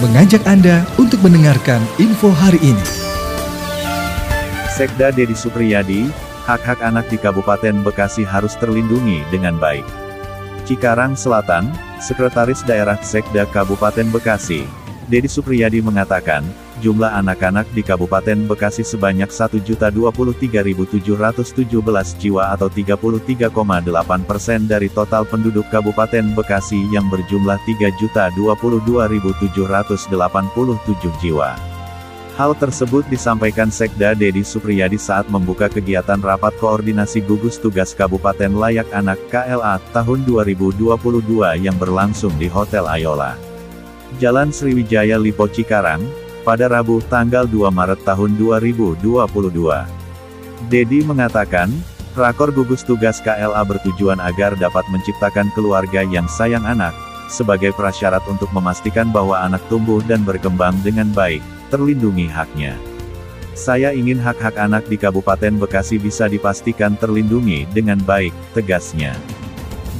mengajak Anda untuk mendengarkan info hari ini. Sekda Dedi Supriyadi, hak-hak anak di Kabupaten Bekasi harus terlindungi dengan baik. Cikarang Selatan, Sekretaris Daerah Sekda Kabupaten Bekasi, Dedi Supriyadi mengatakan, jumlah anak-anak di Kabupaten Bekasi sebanyak 1.023.717 jiwa atau 33,8 persen dari total penduduk Kabupaten Bekasi yang berjumlah 3.022.787 jiwa. Hal tersebut disampaikan Sekda Dedi Supriyadi saat membuka kegiatan Rapat Koordinasi Gugus Tugas Kabupaten Layak Anak KLA tahun 2022 yang berlangsung di Hotel Ayola. Jalan Sriwijaya Lipo Cikarang, pada Rabu, tanggal 2 Maret tahun 2022. Dedi mengatakan, Rakor gugus tugas KLA bertujuan agar dapat menciptakan keluarga yang sayang anak, sebagai prasyarat untuk memastikan bahwa anak tumbuh dan berkembang dengan baik, terlindungi haknya. Saya ingin hak-hak anak di Kabupaten Bekasi bisa dipastikan terlindungi dengan baik, tegasnya.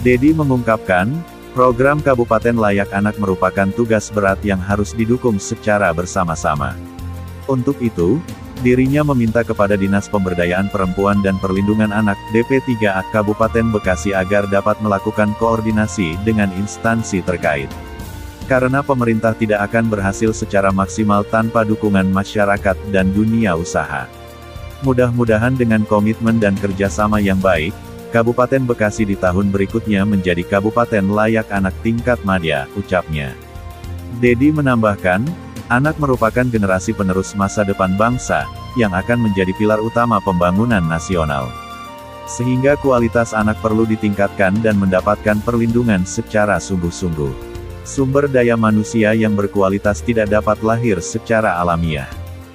Dedi mengungkapkan, Program Kabupaten Layak Anak merupakan tugas berat yang harus didukung secara bersama-sama. Untuk itu, dirinya meminta kepada Dinas Pemberdayaan Perempuan dan Perlindungan Anak DP3A Kabupaten Bekasi agar dapat melakukan koordinasi dengan instansi terkait. Karena pemerintah tidak akan berhasil secara maksimal tanpa dukungan masyarakat dan dunia usaha. Mudah-mudahan dengan komitmen dan kerjasama yang baik, Kabupaten Bekasi di tahun berikutnya menjadi kabupaten layak anak tingkat madya, ucapnya. Dedi menambahkan, anak merupakan generasi penerus masa depan bangsa, yang akan menjadi pilar utama pembangunan nasional. Sehingga kualitas anak perlu ditingkatkan dan mendapatkan perlindungan secara sungguh-sungguh. Sumber daya manusia yang berkualitas tidak dapat lahir secara alamiah.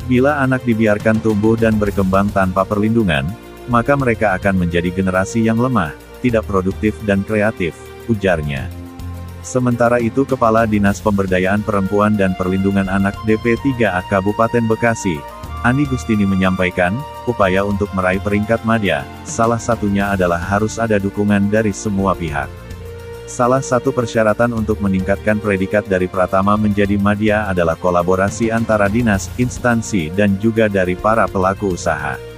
Bila anak dibiarkan tumbuh dan berkembang tanpa perlindungan, maka mereka akan menjadi generasi yang lemah, tidak produktif dan kreatif, ujarnya. Sementara itu Kepala Dinas Pemberdayaan Perempuan dan Perlindungan Anak DP3A Kabupaten Bekasi, Ani Gustini menyampaikan, upaya untuk meraih peringkat madya, salah satunya adalah harus ada dukungan dari semua pihak. Salah satu persyaratan untuk meningkatkan predikat dari Pratama menjadi madya adalah kolaborasi antara dinas, instansi dan juga dari para pelaku usaha.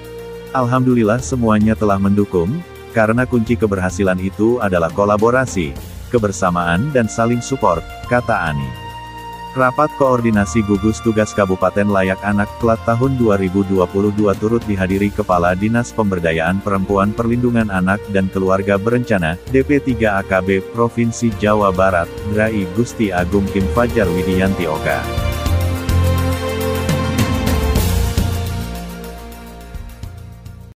Alhamdulillah semuanya telah mendukung, karena kunci keberhasilan itu adalah kolaborasi, kebersamaan dan saling support, kata Ani. Rapat Koordinasi Gugus Tugas Kabupaten Layak Anak Klat tahun 2022 turut dihadiri Kepala Dinas Pemberdayaan Perempuan Perlindungan Anak dan Keluarga Berencana, DP3 AKB, Provinsi Jawa Barat, Drai Gusti Agung Kim Fajar Widianti Oka.